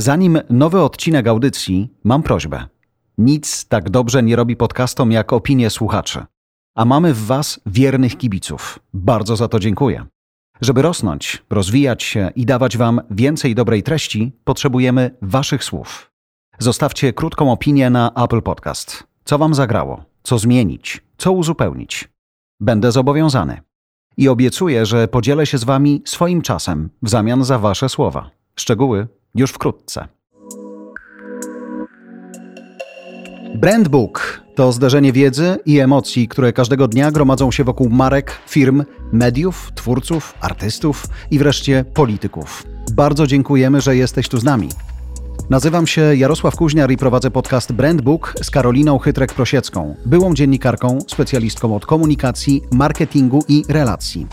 Zanim nowy odcinek audycji, mam prośbę. Nic tak dobrze nie robi podcastom jak opinie słuchaczy. A mamy w Was wiernych kibiców. Bardzo za to dziękuję. Żeby rosnąć, rozwijać się i dawać Wam więcej dobrej treści, potrzebujemy Waszych słów. Zostawcie krótką opinię na Apple Podcast. Co Wam zagrało? Co zmienić? Co uzupełnić? Będę zobowiązany. I obiecuję, że podzielę się z Wami swoim czasem w zamian za Wasze słowa. Szczegóły już wkrótce. Brandbook to zderzenie wiedzy i emocji, które każdego dnia gromadzą się wokół marek, firm, mediów, twórców, artystów i wreszcie polityków. Bardzo dziękujemy, że jesteś tu z nami. Nazywam się Jarosław Kuźniar i prowadzę podcast Brandbook z Karoliną Chytrek-Prosiecką, byłą dziennikarką, specjalistką od komunikacji, marketingu i relacji.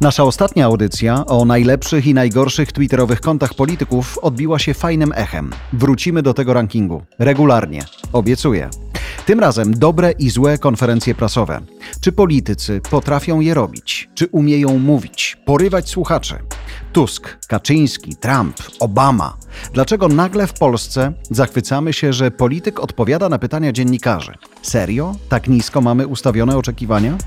Nasza ostatnia audycja o najlepszych i najgorszych twitterowych kontach polityków odbiła się fajnym echem. Wrócimy do tego rankingu. Regularnie. Obiecuję. Tym razem dobre i złe konferencje prasowe. Czy politycy potrafią je robić? Czy umieją mówić, porywać słuchaczy? Tusk, Kaczyński, Trump, Obama. Dlaczego nagle w Polsce zachwycamy się, że polityk odpowiada na pytania dziennikarzy? Serio? Tak nisko mamy ustawione oczekiwania?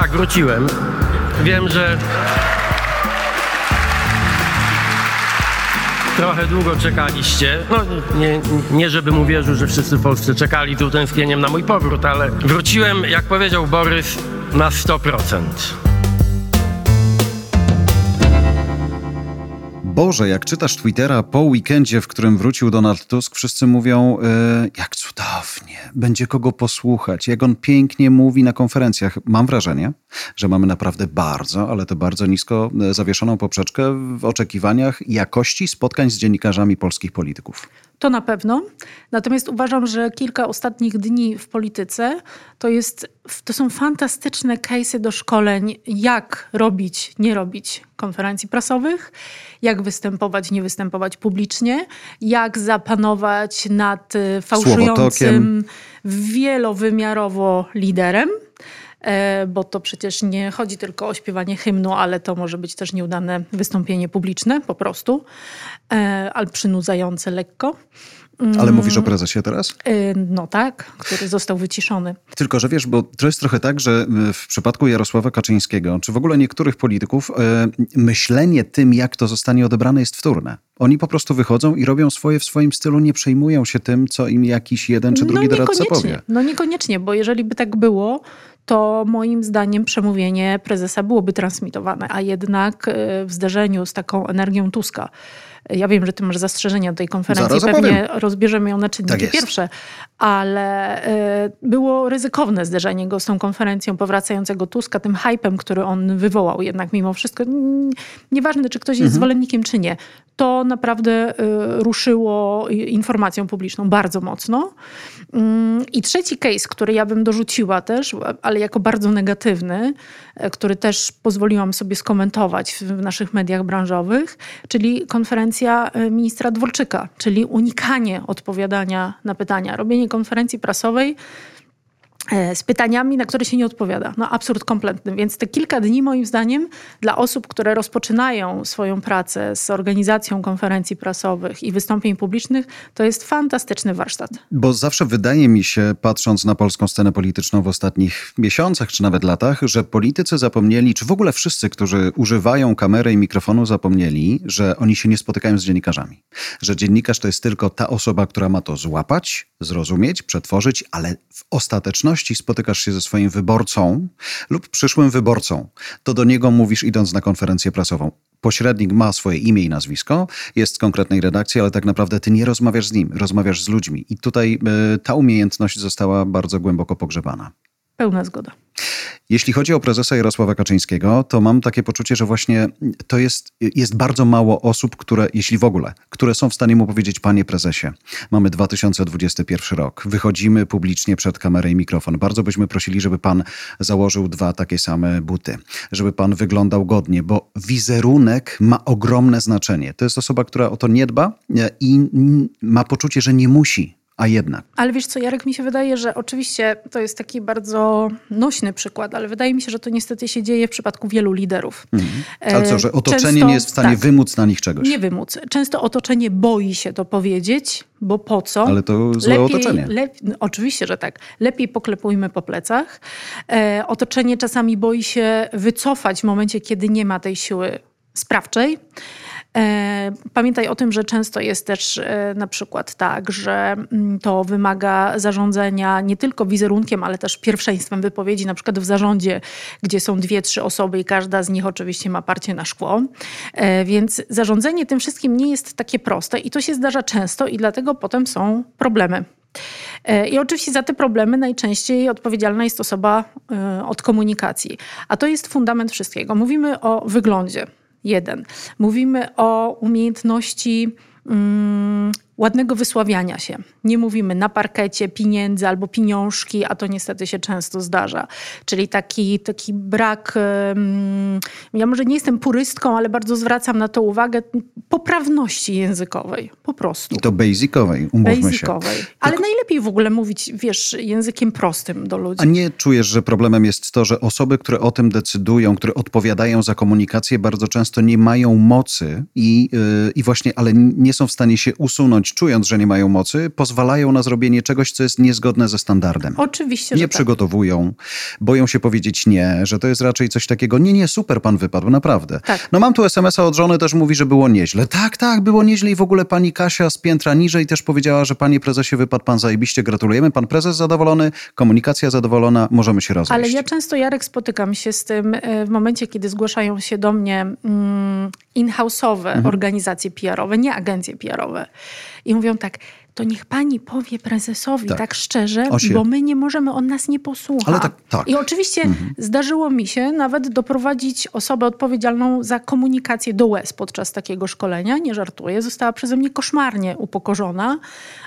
Tak, wróciłem. Wiem, że trochę długo czekaliście. No, nie, nie żebym uwierzył, że wszyscy w Polsce czekali tu tęsknieniem na mój powrót, ale wróciłem, jak powiedział Borys, na 100%. Boże, jak czytasz Twittera po weekendzie, w którym wrócił Donald Tusk, wszyscy mówią, yy, jak cudownie, będzie kogo posłuchać, jak on pięknie mówi na konferencjach. Mam wrażenie, że mamy naprawdę bardzo, ale to bardzo nisko e, zawieszoną poprzeczkę w oczekiwaniach jakości spotkań z dziennikarzami polskich polityków. To na pewno. Natomiast uważam, że kilka ostatnich dni w polityce to, jest, to są fantastyczne case'y do szkoleń, jak robić, nie robić konferencji prasowych, jak występować, nie występować publicznie, jak zapanować nad y, fałszującym Słowotokiem. wielowymiarowo liderem bo to przecież nie chodzi tylko o śpiewanie hymnu, ale to może być też nieudane wystąpienie publiczne po prostu, e, ale przynudzające lekko. Ale mówisz o prezesie teraz? E, No tak, który został wyciszony. Tylko, że wiesz, bo to jest trochę tak, że w przypadku Jarosława Kaczyńskiego, czy w ogóle niektórych polityków, e, myślenie tym, jak to zostanie odebrane, jest wtórne. Oni po prostu wychodzą i robią swoje w swoim stylu, nie przejmują się tym, co im jakiś jeden czy drugi no doradca powie. No niekoniecznie, bo jeżeli by tak było, to moim zdaniem przemówienie prezesa byłoby transmitowane, a jednak e, w zderzeniu z taką energią Tuska. Ja wiem, że ty masz zastrzeżenia do tej konferencji, Zaraz pewnie opowiem. rozbierzemy ją na czynniki Tak pierwsze, ale e, było ryzykowne zderzenie go z tą konferencją powracającego Tuska, tym hypem, który on wywołał jednak mimo wszystko. Nieważne, czy ktoś jest Mhm. zwolennikiem, czy nie. To naprawdę e, ruszyło informacją publiczną bardzo mocno. Mm, I trzeci case, który ja bym dorzuciła też, ale jako bardzo negatywny, który też pozwoliłam sobie skomentować w naszych mediach branżowych, czyli konferencja e, ministra Dworczyka, czyli unikanie odpowiadania na pytania, robienie konferencji prasowej e, z pytaniami, na które się nie odpowiada. No absurd kompletny. Więc te kilka dni moim zdaniem dla osób, które rozpoczynają swoją pracę z organizacją konferencji prasowych i wystąpień publicznych, to jest fantastyczny warsztat. Bo zawsze wydaje mi się, patrząc na polską scenę polityczną w ostatnich miesiącach czy nawet latach, że politycy zapomnieli, czy w ogóle wszyscy, którzy używają kamery i mikrofonu, zapomnieli, że oni się nie spotykają z dziennikarzami. Że dziennikarz to jest tylko ta osoba, która ma to złapać, zrozumieć, przetworzyć, ale w ostateczności spotykasz się ze swoim wyborcą lub przyszłym wyborcą. To do niego mówisz, idąc na konferencję prasową. Pośrednik ma swoje imię i nazwisko, jest z konkretnej redakcji, ale tak naprawdę ty nie rozmawiasz z nim, rozmawiasz z ludźmi. I tutaj y, ta umiejętność została bardzo głęboko pogrzebana. Pełna zgoda. Jeśli chodzi o prezesa Jarosława Kaczyńskiego, to mam takie poczucie, że właśnie to jest, jest bardzo mało osób, które, jeśli w ogóle, które są w stanie mu powiedzieć, panie prezesie, mamy 2021 rok, wychodzimy publicznie przed kamerę i mikrofon. Bardzo byśmy prosili, żeby pan założył dwa takie same buty, żeby pan wyglądał godnie, bo wizerunek ma ogromne znaczenie. To jest osoba, która o to nie dba i ma poczucie, że nie musi a jednak. Ale wiesz co, Jarek, mi się wydaje, że oczywiście to jest taki bardzo nośny przykład, ale wydaje mi się, że to niestety się dzieje w przypadku wielu liderów. Mhm. Ale co, że otoczenie Często, nie jest w stanie tak, wymóc na nich czegoś? Nie wymóc. Często otoczenie boi się to powiedzieć, bo po co? Ale to złe lepiej, otoczenie. Lep, no, oczywiście, że tak. Lepiej poklepujmy po plecach. E, otoczenie czasami boi się wycofać w momencie, kiedy nie ma tej siły sprawczej. E, pamiętaj o tym, że często jest też e, na przykład tak, że mm, to wymaga zarządzania nie tylko wizerunkiem, ale też pierwszeństwem wypowiedzi, na przykład w zarządzie, gdzie są dwie, trzy osoby i każda z nich oczywiście ma parcie na szkło. E, więc zarządzanie tym wszystkim nie jest takie proste i to się zdarza często i dlatego potem są problemy. I oczywiście za te problemy najczęściej odpowiedzialna jest osoba od komunikacji. A to jest fundament wszystkiego. Mówimy o wyglądzie. Jeden. Mówimy o umiejętności mm, ładnego wysławiania się. Nie mówimy na parkecie pieniędzy albo pieniążki, a to niestety się często zdarza. Czyli taki, taki brak, ja może nie jestem purystką, ale bardzo zwracam na to uwagę, poprawności językowej. Po prostu. I to basicowej, umówmy basicowej. się. Ale Tylko... najlepiej w ogóle mówić, wiesz, językiem prostym do ludzi. A nie czujesz, że problemem jest to, że osoby, które o tym decydują, które odpowiadają za komunikację, bardzo często nie mają mocy i, yy, i właśnie, ale nie są w stanie się usunąć, czując, że nie mają mocy, pozwalają na zrobienie czegoś, co jest niezgodne ze standardem. Oczywiście, Nie że przygotowują, tak. boją się powiedzieć nie, że to jest raczej coś takiego, nie, nie, super pan wypadł, naprawdę. Tak. No mam tu SMS-a od żony, też mówi, że było nieźle. Tak, tak, było nieźle i w ogóle pani Kasia z piętra niżej też powiedziała, że panie prezesie wypadł pan zajebiście, gratulujemy. Pan prezes zadowolony, komunikacja zadowolona, możemy się rozejść. Ale ja często, Jarek, spotykam się z tym e, w momencie, kiedy zgłaszają się do mnie mm, in-house'owe mhm. organizacje PR-owe, nie agencje PR-owe. I mówią tak, to niech pani powie prezesowi tak, tak szczerze, Osie. bo my nie możemy, on nas nie posłucha. Tak, tak. I oczywiście mhm. zdarzyło mi się nawet doprowadzić osobę odpowiedzialną za komunikację do łez podczas takiego szkolenia. Nie żartuję, została przeze mnie koszmarnie upokorzona,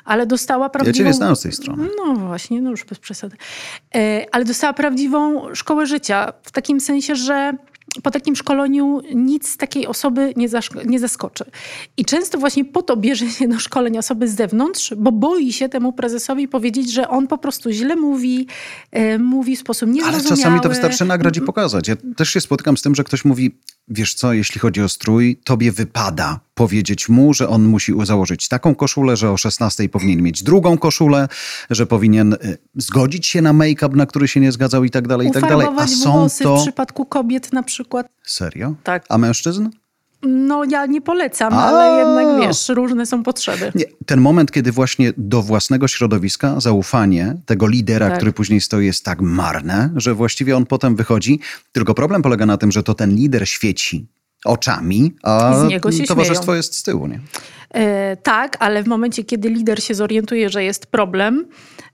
ale dostała prawdziwą... Ja cię nie znam z tej strony. No właśnie, no już bez przesady. E, ale dostała prawdziwą szkołę życia, w takim sensie, że po takim szkoleniu nic takiej osoby nie, nie zaskoczy. I często właśnie po to bierze się do szkoleń osoby z zewnątrz, bo boi się temu prezesowi powiedzieć, że on po prostu źle mówi, e, mówi w sposób niezrozumiały. Ale czasami to wystarczy nagrać i pokazać. Ja też się spotykam z tym, że ktoś mówi, wiesz co, jeśli chodzi o strój, tobie wypada powiedzieć mu, że on musi założyć taką koszulę, że o 16 powinien mieć drugą koszulę, że powinien y, zgodzić się na make-up, na który się nie zgadzał i tak dalej, i tak dalej. A są to... w przypadku kobiet na przykład. Serio? Tak. A mężczyzn? No, ja nie polecam, A. ale jednak wiesz, różne są potrzeby. Nie, ten moment, kiedy właśnie do własnego środowiska zaufanie tego lidera, tak. który później stoi, jest tak marne, że właściwie on potem wychodzi. Tylko problem polega na tym, że to ten lider świeci oczami, a towarzystwo śmieją. jest z tyłu, nie? E, tak, ale w momencie, kiedy lider się zorientuje, że jest problem,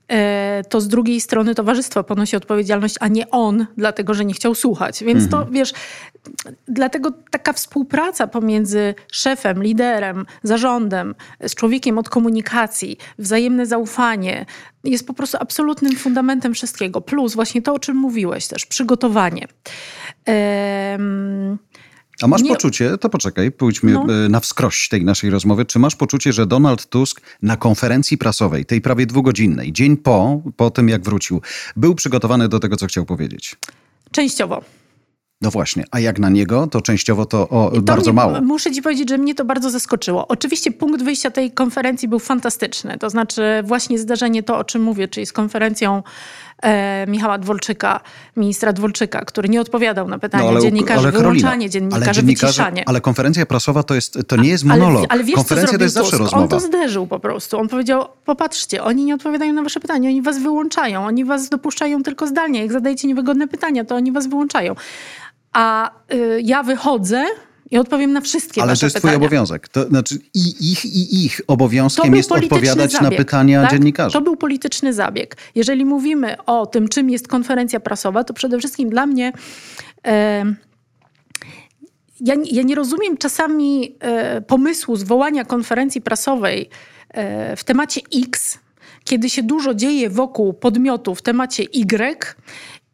e, to z drugiej strony towarzystwo ponosi odpowiedzialność, a nie on, dlatego że nie chciał słuchać. Więc mhm. to wiesz, dlatego taka współpraca pomiędzy szefem, liderem, zarządem, z człowiekiem od komunikacji, wzajemne zaufanie jest po prostu absolutnym fundamentem wszystkiego. Plus właśnie to, o czym mówiłeś też, przygotowanie. Ehm, a masz nie... poczucie, to poczekaj, pójdźmy no. E, na wskroś tej naszej rozmowy. Czy masz poczucie, że Donald Tusk na konferencji prasowej, tej prawie dwugodzinnej, dzień po, po tym jak wrócił, był przygotowany do tego, co chciał powiedzieć? Częściowo. No właśnie, a jak na niego, to częściowo to, o, to bardzo mnie, mało. Muszę ci powiedzieć, że mnie to bardzo zaskoczyło. Oczywiście punkt wyjścia tej konferencji był fantastyczny. To znaczy właśnie zdarzenie to, o czym mówię, czyli z konferencją e, Michała Dworczyka, ministra Dworczyka, który nie odpowiadał na pytania no, ale, dziennikarzy, ale wyłączanie dziennikarzy, ale wyciszanie. Ale konferencja prasowa to, jest, to nie jest monolog. Ale, ale wiesz, konferencja to jest zawsze Tusk? rozmowa. On to zderzył po prostu. On powiedział, popatrzcie, oni nie odpowiadają na wasze pytania, oni was wyłączają, oni was dopuszczają tylko zdalnie. Jak zadajecie niewygodne pytania, to oni was wyłączają a y, ja wychodzę i odpowiem na wszystkie Ale to jest pytania. twój obowiązek. To znaczy i ich, i ich obowiązkiem jest odpowiadać zabieg, na pytania tak? dziennikarzy. To był polityczny zabieg. Jeżeli mówimy o tym, czym jest konferencja prasowa, to przede wszystkim dla mnie... E, ja, ja, nie rozumiem czasami e, pomysłu zwołania konferencji prasowej e, w temacie X, kiedy się dużo dzieje wokół podmiotu w temacie Y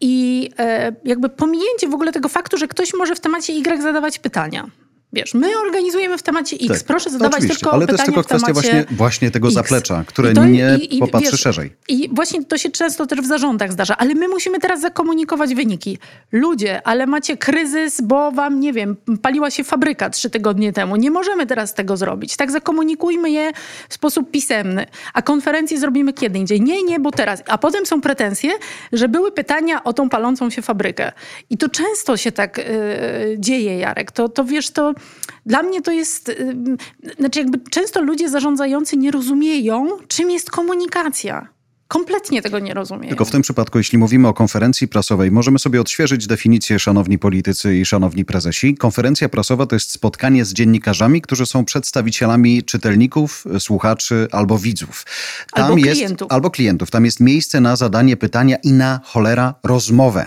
i e, jakby pominięcie w ogóle tego faktu, że ktoś może w temacie Y zadawać pytania. Wiesz, my organizujemy w temacie X. Tak, Proszę zadawać oczywiście, tylko ale to jest tylko kwestia właśnie, właśnie tego X. zaplecza, które to- nie i- i popatrzy wiesz, szerzej. I właśnie to się często też w zarządach zdarza, ale my musimy teraz zakomunikować wyniki. Ludzie, ale macie kryzys, bo wam, nie wiem, paliła się fabryka trzy tygodnie temu. Nie możemy teraz tego zrobić. Tak zakomunikujmy je w sposób pisemny. A konferencję zrobimy kiedy indziej. Nie, nie, bo teraz. A potem są pretensje, że były pytania o tą palącą się fabrykę. I to często się tak yy, dzieje, Jarek. To, to wiesz, to dla mnie to jest... Yy, znaczy jakby często ludzie zarządzający nie rozumieją, czym jest komunikacja. Kompletnie tego nie rozumieją. Tylko w tym przypadku, jeśli mówimy o konferencji prasowej, możemy sobie odświeżyć definicję, szanowni politycy i szanowni prezesi. Konferencja prasowa to jest spotkanie z dziennikarzami, którzy są przedstawicielami czytelników, słuchaczy albo widzów. Albo jest, klientów. Albo klientów. Tam jest miejsce na zadanie pytania i na cholera rozmowę.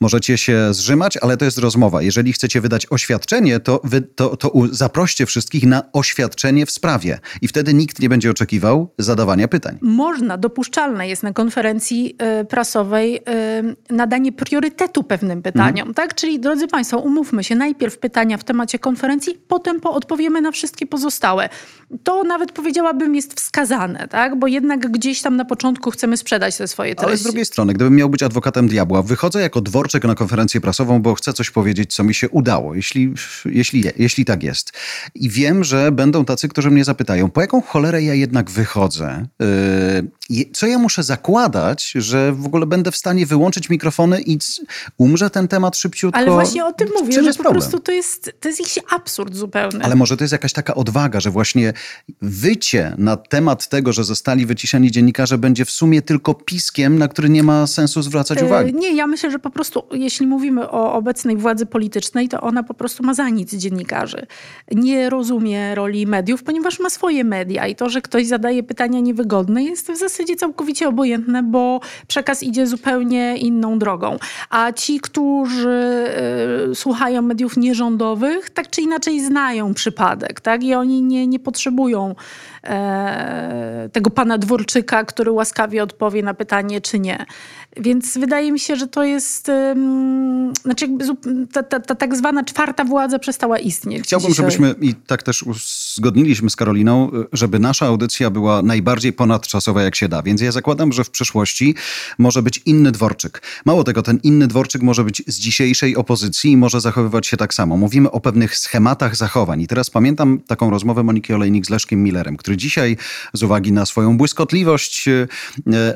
Możecie się zrzymać, ale to jest rozmowa. Jeżeli chcecie wydać oświadczenie, to, wy, to, to zaproście wszystkich na oświadczenie w sprawie. I wtedy nikt nie będzie oczekiwał zadawania pytań. Można, dopuszczalne jest na konferencji y, prasowej y, nadanie priorytetu pewnym pytaniom, tak? Czyli drodzy Państwo, umówmy się, najpierw pytania w temacie konferencji, potem po odpowiemy na wszystkie pozostałe. To nawet powiedziałabym jest wskazane, tak? Bo jednak gdzieś tam na początku chcemy sprzedać te swoje treści. Ale z drugiej strony, gdybym miał być adwokatem diabła, wychodzę jako dworczek na konferencję prasową, bo chcę coś powiedzieć, co mi się udało, jeśli, jeśli, je- jeśli tak jest. I wiem, że będą tacy, którzy mnie zapytają, po jaką cholerę ja jednak wychodzę? I co ja muszę zakładać, że w ogóle będę w stanie wyłączyć mikrofony i umrze ten temat szybciutko? Ale właśnie o tym mówię, że po problem? prostu to jest, to jest jakiś absurd zupełny. Ale może to jest jakaś taka odwaga, że właśnie wycie na temat tego, że zostali wyciszeni dziennikarze, będzie w sumie tylko piskiem, na który nie ma sensu zwracać E, uwagi. Nie, ja myślę, że po prostu jeśli mówimy o obecnej władzy politycznej, to ona po prostu ma za nic dziennikarzy. Nie rozumie roli mediów, ponieważ ma swoje media i to, że ktoś zadaje pytania niewygodne jest w zasadzie całkowicie obojętne, bo przekaz idzie zupełnie inną drogą. A ci, którzy e, słuchają mediów nierządowych, tak czy inaczej znają przypadek, tak? I oni nie, nie potrzebują e, tego pana Dworczyka, który łaskawie odpowie na pytanie, czy nie. Więc wydaje mi się, że to jest. Um, znaczy, ta, ta, ta tak zwana czwarta władza przestała istnieć. Chciałbym, dzisiaj. żebyśmy, i tak też uzgodniliśmy z Karoliną, żeby nasza audycja była najbardziej ponadczasowa, jak się da. Więc ja zakładam, że w przyszłości może być inny dworczyk. Mało tego, ten inny dworczyk może być z dzisiejszej opozycji i może zachowywać się tak samo. Mówimy o pewnych schematach zachowań. I teraz pamiętam taką rozmowę Moniki Olejnik z Leszkiem Millerem, który dzisiaj z uwagi na swoją błyskotliwość e,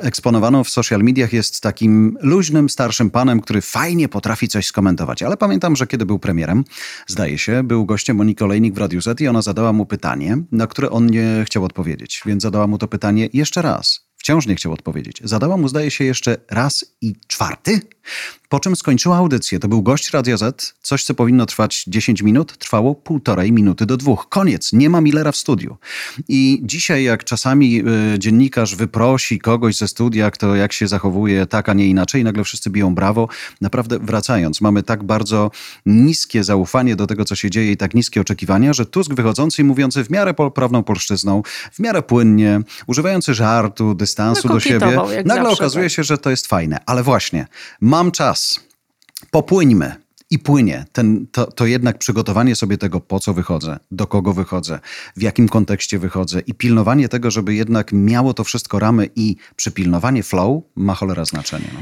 eksponowaną w social mediach jest takim luźnym, starszym panem, który fajnie potrafi coś skomentować. Ale pamiętam, że kiedy był premierem, zdaje się, był gościem Moniki Olejnik w Radiu Z i ona zadała mu pytanie, na które on nie chciał odpowiedzieć. Więc zadała mu to pytanie jeszcze raz. Wciąż nie chciał odpowiedzieć. Zadała mu, zdaje się, jeszcze raz i czwarty, po czym skończyła audycję. To był gość Radio Z. Coś, co powinno trwać 10 minut, trwało półtorej minuty do dwóch. Koniec. Nie ma Millera w studiu. I dzisiaj, jak czasami y, dziennikarz wyprosi kogoś ze studia, kto jak się zachowuje tak, a nie inaczej, i nagle wszyscy biją brawo. Naprawdę wracając, mamy tak bardzo niskie zaufanie do tego, co się dzieje i tak niskie oczekiwania, że Tusk wychodzący i mówiący w miarę poprawną polszczyzną, w miarę płynnie, używający żartu, dystansu No, do siebie, nagle okazuje tak. się, że to jest fajne. Ale właśnie, mam czas. Popłyńmy. I płynie. Ten, to, to jednak przygotowanie sobie tego, po co wychodzę, do kogo wychodzę, w jakim kontekście wychodzę i pilnowanie tego, żeby jednak miało to wszystko ramy i przypilnowanie flow ma cholera znaczenie. No,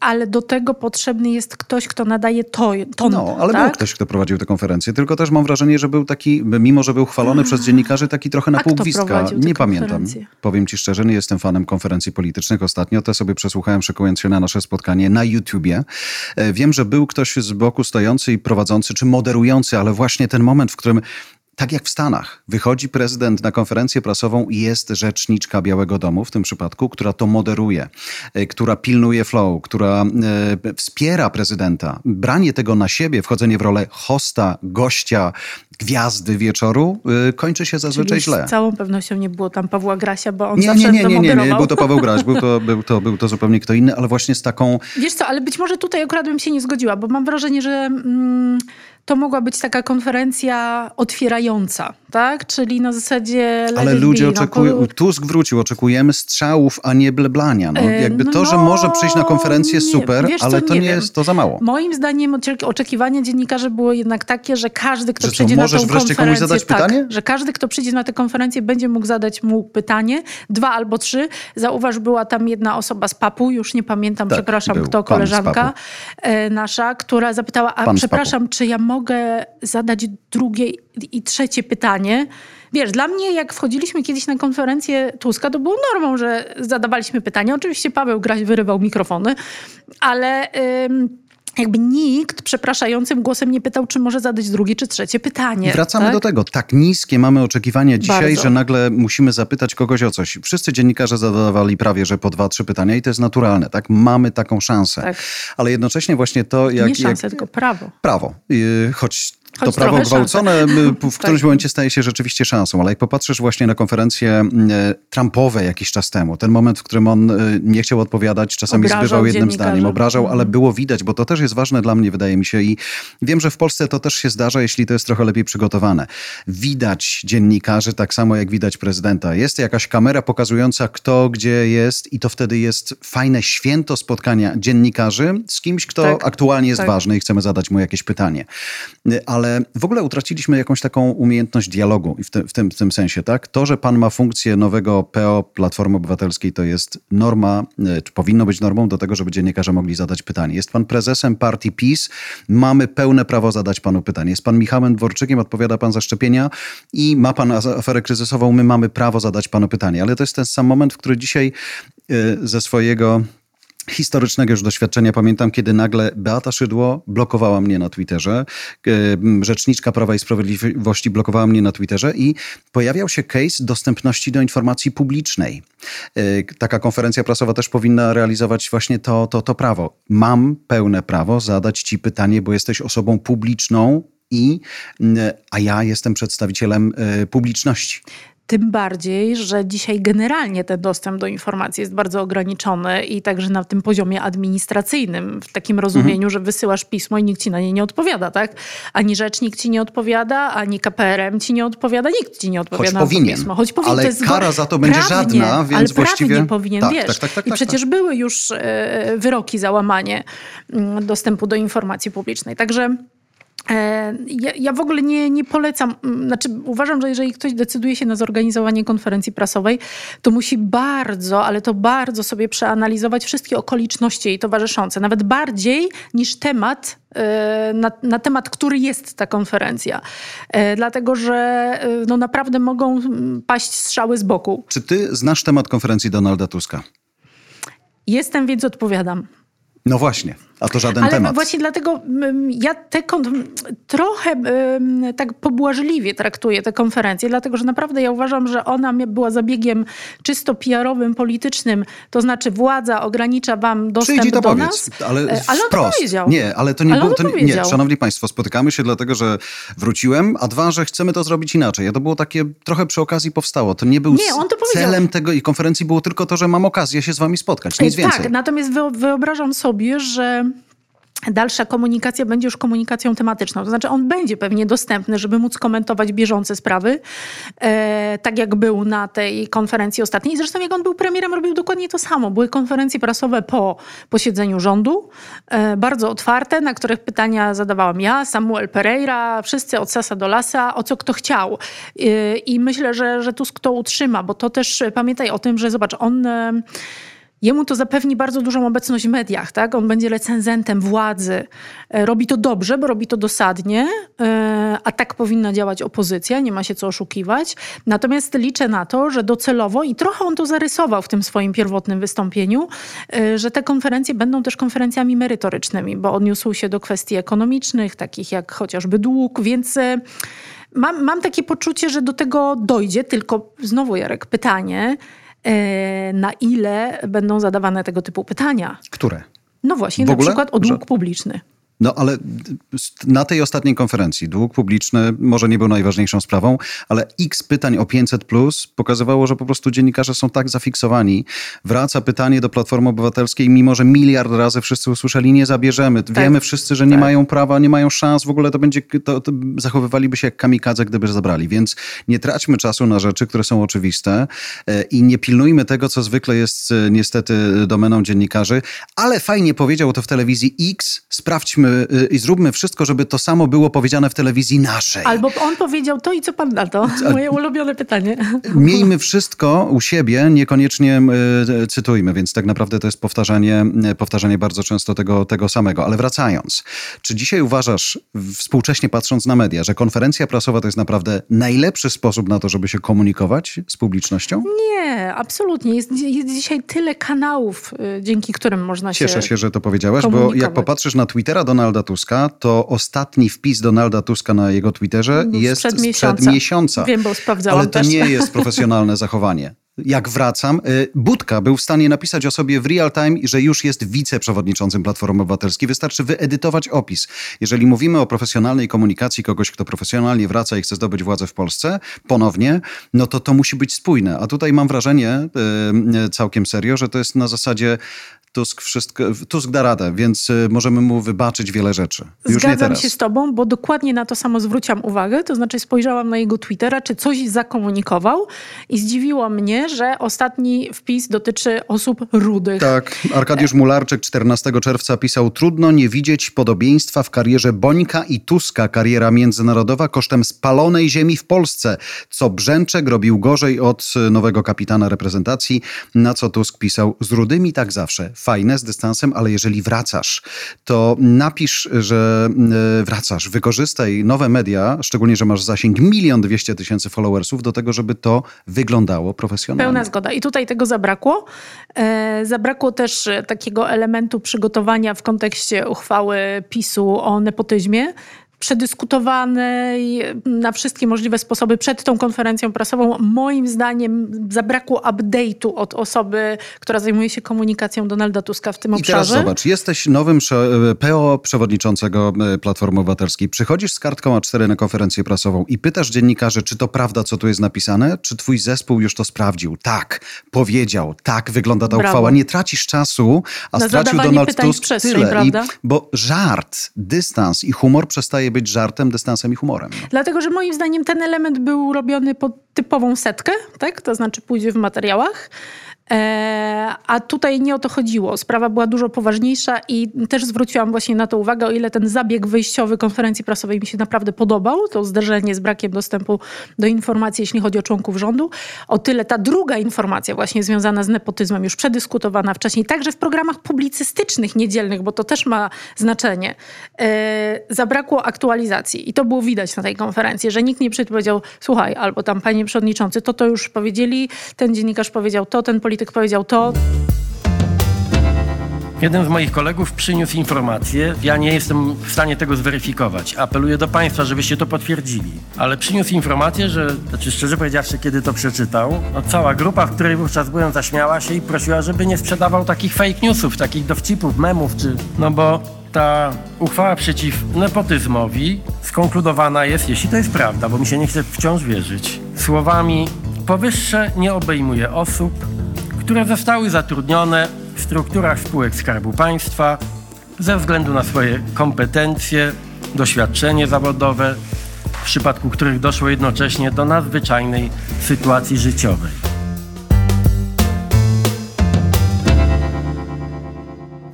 ale do tego potrzebny jest ktoś, kto nadaje to, ton. no ale tak? był ktoś, kto prowadził tę konferencję, tylko też mam wrażenie, że był taki, mimo że był chwalony przez dziennikarzy, taki trochę na pół gwizdka. Nie pamiętam. Powiem ci szczerze, nie jestem fanem konferencji politycznych ostatnio. Te sobie przesłuchałem szykując się na nasze spotkanie na YouTubie. E, Wiem, że był ktoś z boku stojący i prowadzący, czy moderujący, ale właśnie ten moment, w którym tak jak w Stanach, wychodzi prezydent na konferencję prasową i jest rzeczniczka Białego Domu w tym przypadku, która to moderuje, e, która pilnuje flow, która e, wspiera prezydenta. Branie tego na siebie, wchodzenie w rolę hosta, gościa, gwiazdy wieczoru y, kończy się zazwyczaj Czyli źle. Z całą pewnością nie było tam Pawła Grasia, bo on Nie, zawsze nie, nie, nie, nie, nie, moderował. był to Paweł Graś, był to, był, to, był to zupełnie kto inny, ale właśnie z taką Wiesz co, ale być może tutaj akurat bym się nie zgodziła, bo mam wrażenie, że mm, to mogła być taka konferencja otwierająca, tak? Czyli na zasadzie Ale ludzie be, no, oczekują, po- Tusk wrócił, oczekujemy strzałów, a nie bleblania. No, E, jakby no, to, że no, może przyjść na konferencję, nie, super, wiesz co, ale to nie nie, jest to za mało. Moim zdaniem oczekiwania dziennikarzy było jednak takie, że każdy, kto Że co, przyjdzie na możesz tą wreszcie komuś konferencję... tak, że każdy, kto przyjdzie na tę konferencję, będzie mógł zadać mu pytanie. Dwa albo trzy. Zauważ, była tam jedna osoba z papu, już nie pamiętam, Tak, przepraszam, kto, koleżanka e, nasza, która zapytała, a przepraszam, czy ja mogę zadać drugie i trzecie pytanie? Wiesz, dla mnie jak wchodziliśmy kiedyś na konferencję Tuska, to było normą, że zadawaliśmy pytania. Oczywiście Paweł Graś wyrywał mikrofony, ale... jakby nikt przepraszającym głosem nie pytał, czy może zadać drugie czy trzecie pytanie. Wracamy tak? do tego. Tak niskie mamy oczekiwania dzisiaj, Bardzo. że nagle musimy zapytać kogoś o coś. Wszyscy dziennikarze zadawali prawie, że po dwa, trzy pytania i to jest naturalne, tak? Mamy taką szansę. Tak. Ale jednocześnie właśnie to, jak... nie szansę, jak tylko prawo. prawo. Yy, choć to prawo gwałcone w Tak. którymś momencie staje się rzeczywiście szansą, ale jak popatrzysz właśnie na konferencje y, Trumpowe jakiś czas temu, ten moment, w którym on y, nie chciał odpowiadać, czasami Obrażał zbywał jednym zdaniem, obrażał, ale Mhm. było widać, bo to też jest ważne dla mnie, wydaje mi się i wiem, że w Polsce to też się zdarza, jeśli to jest trochę lepiej przygotowane. Widać dziennikarzy tak samo jak widać prezydenta. Jest jakaś kamera pokazująca kto gdzie jest i to wtedy jest fajne święto spotkania dziennikarzy z kimś, kto Tak. aktualnie jest Tak. ważny i chcemy zadać mu jakieś pytanie. Y, Ale w ogóle utraciliśmy jakąś taką umiejętność dialogu i w, te, w, tym, w tym sensie, tak? To, że pan ma funkcję nowego PO Platformy Obywatelskiej, to jest norma, y, czy powinno być normą do tego, żeby dziennikarze mogli zadać pytanie. Jest pan prezesem partii PiS, mamy pełne prawo zadać panu pytanie. Jest pan Michałem Dworczykiem, odpowiada pan za szczepienia i ma pan aferę kryzysową, my mamy prawo zadać panu pytanie. Ale to jest ten sam moment, w który dzisiaj y, ze swojego historycznego już doświadczenia pamiętam, kiedy nagle Beata Szydło blokowała mnie na Twitterze, e, rzeczniczka Prawa i Sprawiedliwości blokowała mnie na Twitterze i pojawiał się case dostępności do informacji publicznej. E, Taka konferencja prasowa też powinna realizować właśnie to, to, to prawo. Mam pełne prawo zadać ci pytanie, bo jesteś osobą publiczną i, a ja jestem przedstawicielem e, publiczności. Tym bardziej, że dzisiaj generalnie ten dostęp do informacji jest bardzo ograniczony i także na tym poziomie administracyjnym, w takim rozumieniu, Mhm. że wysyłasz pismo i nikt ci na nie nie odpowiada, tak? Ani rzecznik ci nie odpowiada, ani KPRM ci nie odpowiada, nikt ci nie odpowiada Choć na to powinien. pismo. Choć powinien. Ale kara za to będzie prawnie, żadna, więc ale właściwie- prawnie powinien, Tak, wiesz. tak, tak, tak, I tak, przecież były już e, wyroki za łamanie mm, dostępu do informacji publicznej. Także Ja, ja w ogóle nie, nie polecam, mm, znaczy uważam, że jeżeli ktoś decyduje się na zorganizowanie konferencji prasowej, to musi bardzo, ale to bardzo sobie przeanalizować wszystkie okoliczności jej towarzyszące, nawet bardziej niż temat, e, na, na temat, który jest ta konferencja. E, Dlatego, że e, no naprawdę mogą mm, paść strzały z boku. Czy ty znasz temat konferencji Donalda Tuska? Jestem, więc odpowiadam. No właśnie, a to żaden Ale temat. właśnie dlatego mm, ja te kon- trochę tak pobłażliwie traktuję tę konferencję, dlatego że naprawdę ja uważam, że ona była zabiegiem czysto PR-owym, politycznym, to znaczy władza ogranicza wam dostęp Przyjdź do powiedz, nas. ale, E, ale on to powiedział. Nie, ale to nie Ale było. to nie, nie, szanowni państwo, spotykamy się dlatego, że wróciłem, a dwa, że chcemy to zrobić inaczej. A to było takie trochę przy okazji powstało. To nie był Nie, on to powiedział. celem tego i konferencji było tylko to, że mam okazję się z wami spotkać, nic E, więcej. Tak, natomiast wyo- wyobrażam sobie, że dalsza komunikacja będzie już komunikacją tematyczną. To znaczy on będzie pewnie dostępny, żeby móc komentować bieżące sprawy, e, tak jak był na tej konferencji ostatniej. Zresztą jak on był premierem, robił dokładnie to samo. Były konferencje prasowe po posiedzeniu rządu, e, bardzo otwarte, na których pytania zadawałam ja, Samuel Pereira, wszyscy od sasa do lasa, o co kto chciał. E, I myślę, że, że Tusk to utrzyma, bo to też e, pamiętaj o tym, że zobacz, on... Jemu to zapewni bardzo dużą obecność w mediach, tak? On będzie recenzentem władzy. E, Robi to dobrze, bo robi to dosadnie, e, a tak powinna działać opozycja, nie ma się co oszukiwać. Natomiast liczę na to, że docelowo, i trochę on to zarysował w tym swoim pierwotnym wystąpieniu, e, że te konferencje będą też konferencjami merytorycznymi, bo odniósł się do kwestii ekonomicznych, takich jak chociażby dług, więc... Mam, mam takie poczucie, że do tego dojdzie, tylko znowu Jarek, pytanie, na ile będą zadawane tego typu pytania. Które? No właśnie, na przykład o dług Że- publiczny. No ale na tej ostatniej konferencji dług publiczny może nie był najważniejszą sprawą, ale x pytań o 500 plus pokazywało, że po prostu dziennikarze są tak zafiksowani. Wraca pytanie do Platformy Obywatelskiej, mimo że miliard razy wszyscy usłyszeli, nie zabierzemy. Tak, Wiemy wszyscy, że nie tak. mają prawa, nie mają szans, w ogóle to będzie, to, to zachowywaliby się jak kamikadze, gdyby zabrali. Więc nie traćmy czasu na rzeczy, które są oczywiste e, i nie pilnujmy tego, co zwykle jest e, niestety domeną dziennikarzy, ale fajnie powiedział to w telewizji X, sprawdźmy y, i zróbmy wszystko, żeby to samo było powiedziane w telewizji naszej. Albo on powiedział to i co pan na to? Moje ulubione pytanie. Miejmy wszystko u siebie, niekoniecznie y, cytujmy, więc tak naprawdę to jest powtarzanie, y, powtarzanie bardzo często tego, tego samego. Ale wracając, czy dzisiaj uważasz, współcześnie patrząc na media, że konferencja prasowa to jest naprawdę najlepszy sposób na to, żeby się komunikować z publicznością? Nie, absolutnie. Jest, jest dzisiaj tyle kanałów, dzięki którym można się Cieszę się, że to powiedziałeś, bo jak popatrzysz na Twittera Donalda Tuska, to ostatni wpis Donalda Tuska na jego Twitterze jest sprzed miesiąca. Sprzed miesiąca. Wiem, bo sprawdzałam Ale to też. nie jest profesjonalne zachowanie jak wracam, y, Budka był w stanie napisać o sobie w real time, że już jest wiceprzewodniczącym Platformy Obywatelskiej. Wystarczy wyedytować opis. Jeżeli mówimy o profesjonalnej komunikacji kogoś, kto profesjonalnie wraca i chce zdobyć władzę w Polsce ponownie, no to to musi być spójne. A tutaj mam wrażenie, yy, całkiem serio, że to jest na zasadzie Tusk, wszystko, Tusk da radę, więc y, możemy mu wybaczyć wiele rzeczy. Już Zgadzam się z tobą, bo dokładnie na to samo zwróciłam uwagę. To znaczy spojrzałam na jego Twittera, czy coś zakomunikował i zdziwiło mnie, że ostatni wpis dotyczy osób rudych. Tak. Arkadiusz Mularczyk 14 czerwca pisał trudno nie widzieć podobieństwa w karierze Bońka i Tuska. Kariera międzynarodowa kosztem spalonej ziemi w Polsce. Co Brzęczek robił gorzej od nowego kapitana reprezentacji, na co Tusk pisał z rudymi tak zawsze fajne z dystansem, ale jeżeli wracasz, to napisz, że e, wracasz, wykorzystaj nowe media, szczególnie, że masz zasięg milion dwieście tysięcy followersów do tego, żeby to wyglądało profesjonalnie. Pełna zgoda. I tutaj tego zabrakło. E, zabrakło też takiego elementu przygotowania w kontekście uchwały PiSu o nepotyzmie przedyskutowanej na wszystkie możliwe sposoby przed tą konferencją prasową. Moim zdaniem zabrakło update'u od osoby, która zajmuje się komunikacją Donalda Tuska w tym I obszarze. I teraz zobacz, jesteś nowym PO przewodniczącego e, Platformy Obywatelskiej. Przychodzisz z kartką A4 na konferencję prasową i pytasz dziennikarzy, czy to prawda, co tu jest napisane, czy twój zespół już to sprawdził. Tak, powiedział, tak wygląda ta Brawo. uchwała. Nie tracisz czasu, a na stracił Donald Tusk tyle. I, bo żart, dystans i humor przestaje być żartem, dystansem i humorem. No. Dlatego, że moim zdaniem ten element był robiony pod typową setkę, tak? to znaczy pójdzie w materiałach. E, a tutaj nie o to chodziło. Sprawa była dużo poważniejsza i też zwróciłam właśnie na to uwagę, o ile ten zabieg wyjściowy konferencji prasowej mi się naprawdę podobał, to zderzenie z brakiem dostępu do informacji, jeśli chodzi o członków rządu, o tyle ta druga informacja właśnie związana z nepotyzmem, już przedyskutowana wcześniej, także w programach publicystycznych niedzielnych, bo to też ma znaczenie, e, zabrakło aktualizacji. I to było widać na tej konferencji, że nikt nie powiedział, słuchaj, albo tam panie przewodniczący, to to już powiedzieli, ten dziennikarz powiedział to, ten polityk polityk powiedział to. Jeden z moich kolegów przyniósł informację. Ja nie jestem w stanie tego zweryfikować. Apeluję do Państwa, żebyście to potwierdzili. Ale przyniósł informację, że, znaczy szczerze powiedziawszy, kiedy to przeczytał, no cała grupa, w której wówczas byłem, zaśmiała się i prosiła, żeby nie sprzedawał takich fake newsów, takich dowcipów, memów, czy. No bo ta uchwała przeciw nepotyzmowi skonkludowana jest, jeśli to jest prawda, bo mi się nie chce wciąż wierzyć, słowami powyższe nie obejmuje osób, które zostały zatrudnione w strukturach spółek Skarbu Państwa ze względu na swoje kompetencje, doświadczenie zawodowe, w przypadku których doszło jednocześnie do nadzwyczajnej sytuacji życiowej.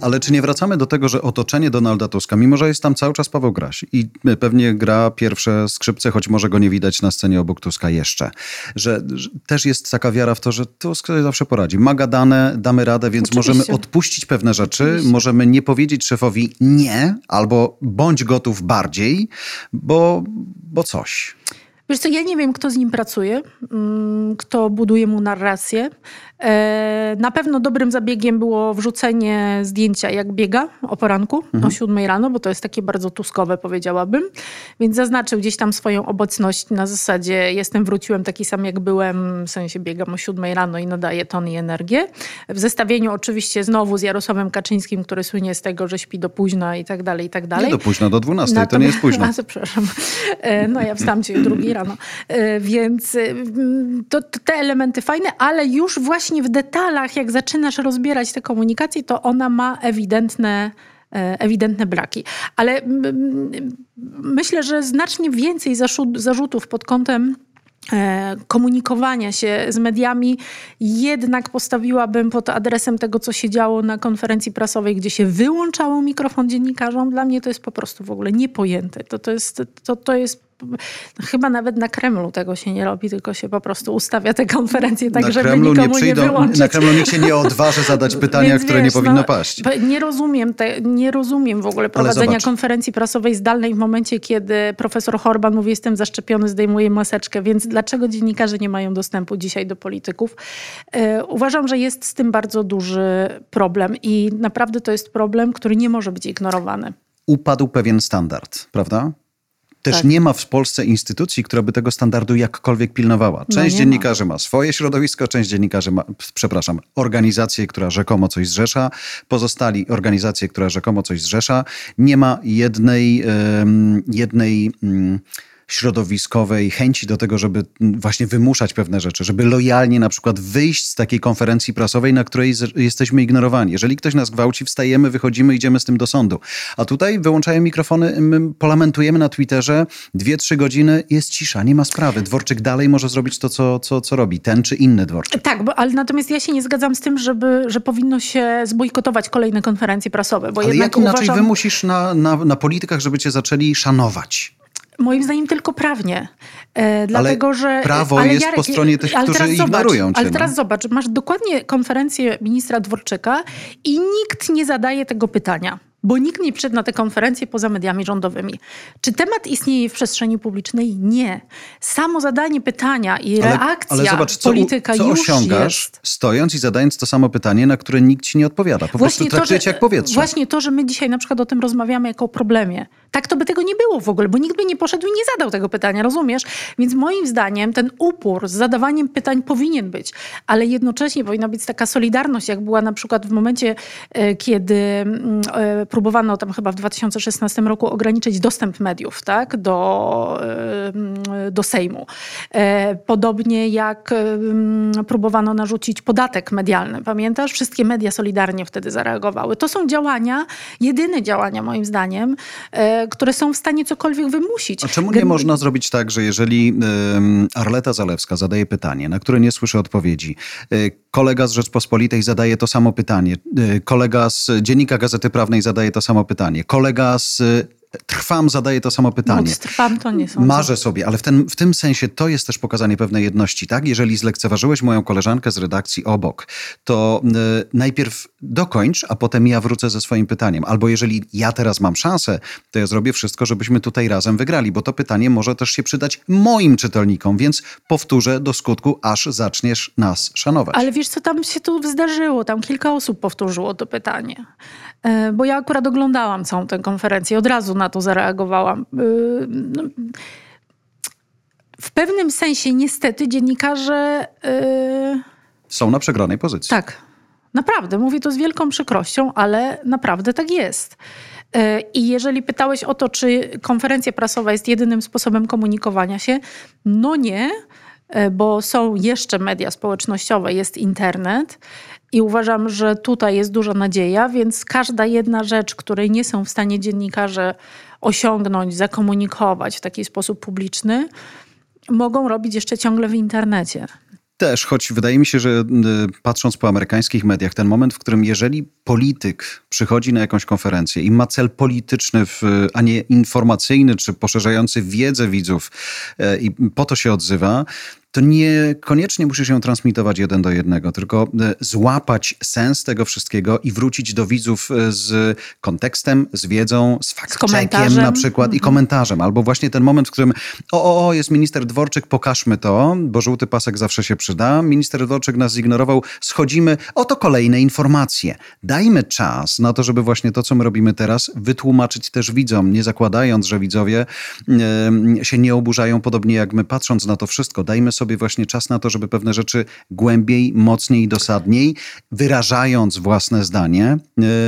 Ale czy nie wracamy do tego, że otoczenie Donalda Tuska, mimo że jest tam cały czas Paweł Graś i pewnie gra pierwsze skrzypce, choć może go nie widać na scenie obok Tuska jeszcze, że, że też jest taka wiara w to, że Tusk sobie zawsze poradzi. Ma gadane, damy radę, więc Oczywiście. możemy odpuścić pewne rzeczy, Oczywiście. możemy nie powiedzieć szefowi nie, albo bądź gotów bardziej, bo, bo coś. Wiesz co, ja nie wiem, kto z nim pracuje, mm, kto buduje mu narrację. E, na pewno dobrym zabiegiem było wrzucenie zdjęcia, jak biega o poranku mhm. o 7 rano, bo to jest takie bardzo tuskowe, powiedziałabym. Więc zaznaczył gdzieś tam swoją obecność na zasadzie jestem, wróciłem taki sam jak byłem, w sensie biegam o 7 rano i nadaję ton i energię. W zestawieniu oczywiście znowu z Jarosławem Kaczyńskim, który słynie z tego, że śpi do późna i tak dalej, i tak dalej. Nie do późna, do 12, Natomiast, to nie jest późno. A, przepraszam. E, no ja wstałam cię o drugiej rano. E, więc to, to te elementy fajne, ale już właśnie w detalach, jak zaczynasz rozbierać te komunikacje, to ona ma ewidentne e, ewidentne braki. Ale myślę, że znacznie więcej zarzutów pod kątem e, komunikowania się z mediami jednak postawiłabym pod adresem tego, co się działo na konferencji prasowej, gdzie się wyłączało mikrofon dziennikarzom. Dla mnie to jest po prostu w ogóle niepojęte. To, to, jest, to, to jest Chyba nawet na Kremlu tego się nie robi, tylko się po prostu ustawia te konferencje tak, na żeby Kremlu nikomu nie, przyjdą, nie wyłączyć. Na Kremlu nikt się nie odważy zadać pytania, Więc, które wiesz, nie powinno no, paść. Nie rozumiem, te, nie rozumiem w ogóle prowadzenia konferencji prasowej zdalnej w momencie, kiedy profesor Horban mówi, jestem zaszczepiony, zdejmuję maseczkę. Więc dlaczego dziennikarze nie mają dostępu dzisiaj do polityków? E, uważam, że jest z tym bardzo duży problem i naprawdę to jest problem, który nie może być ignorowany. Upadł pewien standard, prawda? Też tak. nie ma w Polsce instytucji, która by tego standardu jakkolwiek pilnowała. No część no dziennikarzy ma. ma swoje środowisko, część dziennikarzy ma, przepraszam, organizację, która rzekomo coś zrzesza, pozostali organizacje, która rzekomo coś zrzesza. Nie ma jednej, jednej mm, środowiskowej chęci do tego, żeby właśnie wymuszać pewne rzeczy, żeby lojalnie na przykład wyjść z takiej konferencji prasowej, na której jesteśmy ignorowani. Jeżeli ktoś nas gwałci, wstajemy, wychodzimy, idziemy z tym do sądu. A tutaj wyłączają mikrofony, my polamentujemy na Twitterze, dwie, trzy godziny, jest cisza, nie ma sprawy. Dworczyk dalej może zrobić to, co, co, co robi, ten czy inny dworczyk. Tak, bo, ale natomiast ja się nie zgadzam z tym, żeby, że powinno się zbojkotować kolejne konferencje prasowe. Bo ale jak inaczej uważam... wymusisz na, na, na politykach, żeby cię zaczęli szanować? Moim zdaniem tylko prawnie. E, dlatego, ale że. Prawo ale jest Jarek, po stronie tych, którzy ignorują cię. Ale teraz no. zobacz, masz dokładnie konferencję ministra Dworczyka i nikt nie zadaje tego pytania bo nikt nie przyszedł na tę konferencję poza mediami rządowymi. Czy temat istnieje w przestrzeni publicznej? Nie. Samo zadanie pytania i ale, reakcja ale zobacz, co, polityka co już osiągasz, jest. stojąc i zadając to samo pytanie, na które nikt ci nie odpowiada. Po właśnie prostu traktujecie jak powietrze. Właśnie to, że my dzisiaj na przykład o tym rozmawiamy jako o problemie. Tak to by tego nie było w ogóle, bo nikt by nie poszedł i nie zadał tego pytania, rozumiesz? Więc moim zdaniem ten upór z zadawaniem pytań powinien być, ale jednocześnie powinna być taka solidarność, jak była na przykład w momencie, e, kiedy mm, e, próbowano tam chyba w 2016 roku ograniczyć dostęp mediów tak, do, do Sejmu. E, podobnie jak próbowano narzucić podatek medialny. Pamiętasz? Wszystkie media solidarnie wtedy zareagowały. To są działania, jedyne działania moim zdaniem, e, które są w stanie cokolwiek wymusić. A czemu nie można zrobić tak, że jeżeli Arleta Zalewska zadaje pytanie, na które nie słyszy odpowiedzi, e, kolega z Rzeczpospolitej zadaje to samo pytanie, kolega z Dziennika Gazety Prawnej zadaje zadaje to samo pytanie. Kolega z Trwam zadaje to samo pytanie. No, trwam to nie są. Marzę sobie, ale w, ten, w tym sensie to jest też pokazanie pewnej jedności, tak? Jeżeli zlekceważyłeś moją koleżankę z redakcji obok, to y, najpierw dokończ, a potem ja wrócę ze swoim pytaniem. Albo jeżeli ja teraz mam szansę, to ja zrobię wszystko, żebyśmy tutaj razem wygrali, bo to pytanie może też się przydać moim czytelnikom, więc powtórzę do skutku, aż zaczniesz nas szanować. Ale wiesz, co tam się tu zdarzyło? Tam kilka osób powtórzyło to pytanie. E, bo ja akurat oglądałam całą tę konferencję, od razu na to zareagowałam. E, no, w pewnym sensie niestety dziennikarze... E, Są na przegranej pozycji. Tak, naprawdę. Mówię to z wielką przykrością, ale naprawdę tak jest. I jeżeli pytałeś o to, czy konferencja prasowa jest jedynym sposobem komunikowania się, no nie, bo są jeszcze media społecznościowe, jest internet. I uważam, że tutaj jest duża nadzieja, więc każda jedna rzecz, której nie są w stanie dziennikarze osiągnąć, zakomunikować w taki sposób publiczny, mogą robić jeszcze ciągle w internecie. Też, choć wydaje mi się, że y, patrząc po amerykańskich mediach, ten moment, w którym jeżeli polityk przychodzi na jakąś konferencję i ma cel polityczny, a nie informacyjny czy poszerzający wiedzę widzów y, i po to się odzywa, to niekoniecznie musisz ją transmitować jeden do jednego, tylko e, złapać sens tego wszystkiego i wrócić do widzów e, z kontekstem, z wiedzą, z fact-checkiem na przykład i mhm. komentarzem. Albo właśnie ten moment, w którym o, o, o, jest minister Dworczyk, pokażmy to, bo żółty pasek zawsze się przyda. Minister Dworczyk nas zignorował, schodzimy, oto kolejne informacje. Dajmy czas na to, żeby właśnie to, co my robimy teraz, wytłumaczyć też widzom, nie zakładając, że widzowie y, się nie oburzają podobnie jak my, patrząc na to wszystko. Dajmy sobie właśnie czas na to, żeby pewne rzeczy głębiej, mocniej, dosadniej, wyrażając własne zdanie,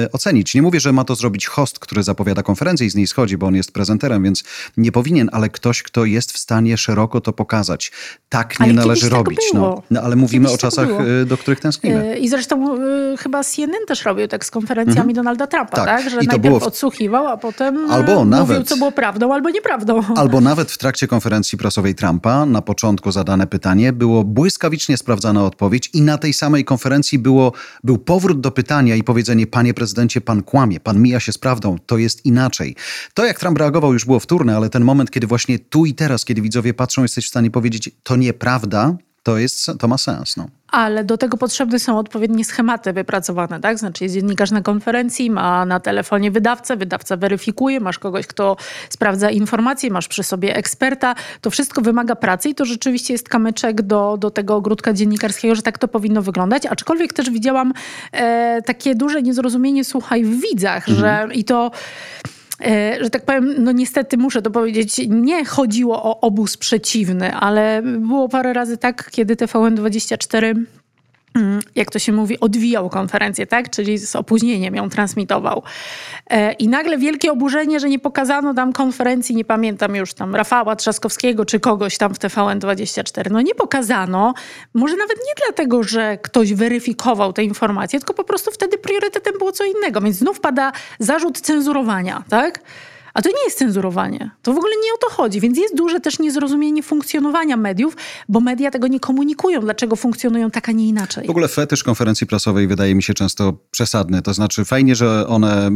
y, ocenić. Nie mówię, że ma to zrobić host, który zapowiada konferencję i z niej schodzi, bo on jest prezenterem, więc nie powinien, ale ktoś, kto jest w stanie szeroko to pokazać. Tak nie ale należy tak robić. Tak no. no. ale mówimy kiedyś o tak czasach, tak do których tęsknimy. I zresztą chyba CNN też robił tak z konferencjami mhm. Donalda Trumpa, tak? tak? Że I najpierw było odsłuchiwał, a potem albo mówił, nawet, co było prawdą, albo nieprawdą. Albo nawet w trakcie konferencji prasowej Trumpa na początku zadane pytanie, było błyskawicznie sprawdzana odpowiedź i na tej samej konferencji było, był powrót do pytania i powiedzenie, panie prezydencie, pan kłamie, pan mija się z prawdą, to jest inaczej. To jak Trump reagował już było wtórne, ale ten moment, kiedy właśnie tu i teraz, kiedy widzowie patrzą, jesteś w stanie powiedzieć, to nieprawda, to, jest, to ma sens. No. Ale do tego potrzebne są odpowiednie schematy wypracowane, tak? Znaczy jest dziennikarz na konferencji, ma na telefonie wydawcę, wydawca weryfikuje, masz kogoś, kto sprawdza informacje, masz przy sobie eksperta. To wszystko wymaga pracy i to rzeczywiście jest kamyczek do, do tego ogródka dziennikarskiego, że tak to powinno wyglądać. Aczkolwiek też widziałam e, takie duże niezrozumienie, słuchaj, w widzach, mhm. że i to że tak powiem, no niestety muszę to powiedzieć, nie chodziło o obóz przeciwny, ale było parę razy tak, kiedy TVN24 Mm, jak to się mówi, odwijał konferencję, tak? Czyli z opóźnieniem ją transmitował. E, I nagle wielkie oburzenie, że nie pokazano tam konferencji, nie pamiętam już tam Rafała Trzaskowskiego czy kogoś tam w TVN24. No nie pokazano, może nawet nie dlatego, że ktoś weryfikował te informacje, tylko po prostu wtedy priorytetem było co innego. Więc znów pada zarzut cenzurowania, tak? A to nie jest cenzurowanie. To w ogóle nie o to chodzi. Więc jest duże też niezrozumienie funkcjonowania mediów, bo media tego nie komunikują, dlaczego funkcjonują tak, a nie inaczej. W ogóle fetysz konferencji prasowej wydaje mi się często przesadny. To znaczy fajnie, że one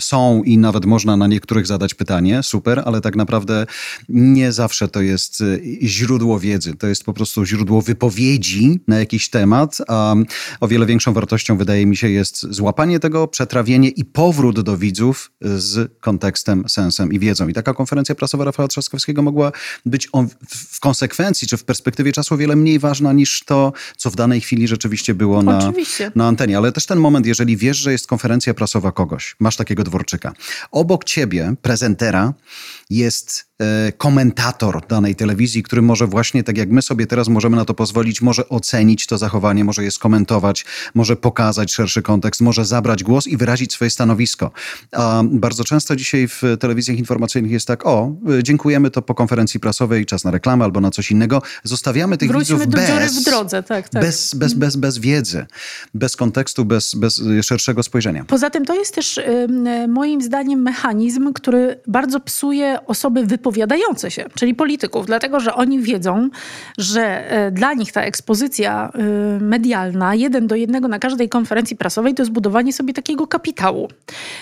są i nawet można na niektórych zadać pytanie, super, ale tak naprawdę nie zawsze to jest y, źródło wiedzy. To jest po prostu źródło wypowiedzi na jakiś temat, a o wiele większą wartością wydaje mi się jest złapanie tego, przetrawienie i powrót do widzów z konferencji kontekstem, sensem i wiedzą. I taka konferencja prasowa Rafała Trzaskowskiego mogła być w konsekwencji, czy w perspektywie czasu o wiele mniej ważna niż to, co w danej chwili rzeczywiście było na, na antenie. Ale też ten moment, jeżeli wiesz, że jest konferencja prasowa kogoś, masz takiego dworczyka. Obok ciebie, prezentera, jest e, komentator danej telewizji, który może właśnie, tak jak my sobie teraz możemy na to pozwolić, może ocenić to zachowanie, może je skomentować, może pokazać szerszy kontekst, może zabrać głos i wyrazić swoje stanowisko. A bardzo często dzisiaj w telewizjach informacyjnych jest tak, o, e, dziękujemy, to po konferencji prasowej, czas na reklamę albo na coś innego. Zostawiamy tych Wróćmy widzów do bez, w drodze, tak, tak. Bez, bez, bez, bez wiedzy, bez kontekstu, bez, bez szerszego spojrzenia. Poza tym to jest też y, moim zdaniem mechanizm, który bardzo psuje osoby wypowiadające się, czyli polityków, dlatego że oni wiedzą, że e, dla nich ta ekspozycja e, medialna, jeden do jednego na każdej konferencji prasowej, to jest budowanie sobie takiego kapitału.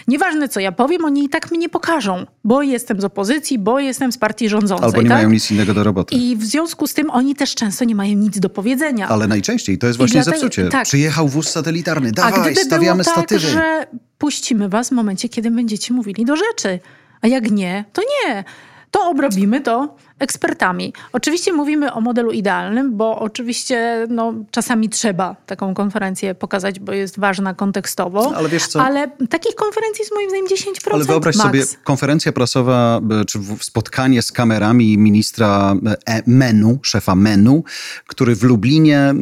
Nieważne co ja powiem, oni i tak mnie pokażą, bo jestem z opozycji, bo jestem z partii rządzącej. Albo nie tak? mają nic innego do roboty. I w związku z tym oni też często nie mają nic do powiedzenia. Ale najczęściej to jest właśnie dlatego, zepsucie. Tak. Przyjechał wóz satelitarny, dawaj, stawiamy było tak, statywy. że puścimy was w momencie, kiedy będziecie mówili do rzeczy. A jak nie, to nie. To obrobimy to ekspertami. Oczywiście mówimy o modelu idealnym, bo oczywiście no, czasami trzeba taką konferencję pokazać, bo jest ważna kontekstowo. Ale wiesz co? Ale takich konferencji jest moim zdaniem 10%. Ale wyobraź max. sobie konferencja prasowa, e, czy spotkanie z kamerami ministra e, Menu, szefa Menu, który w Lublinie e,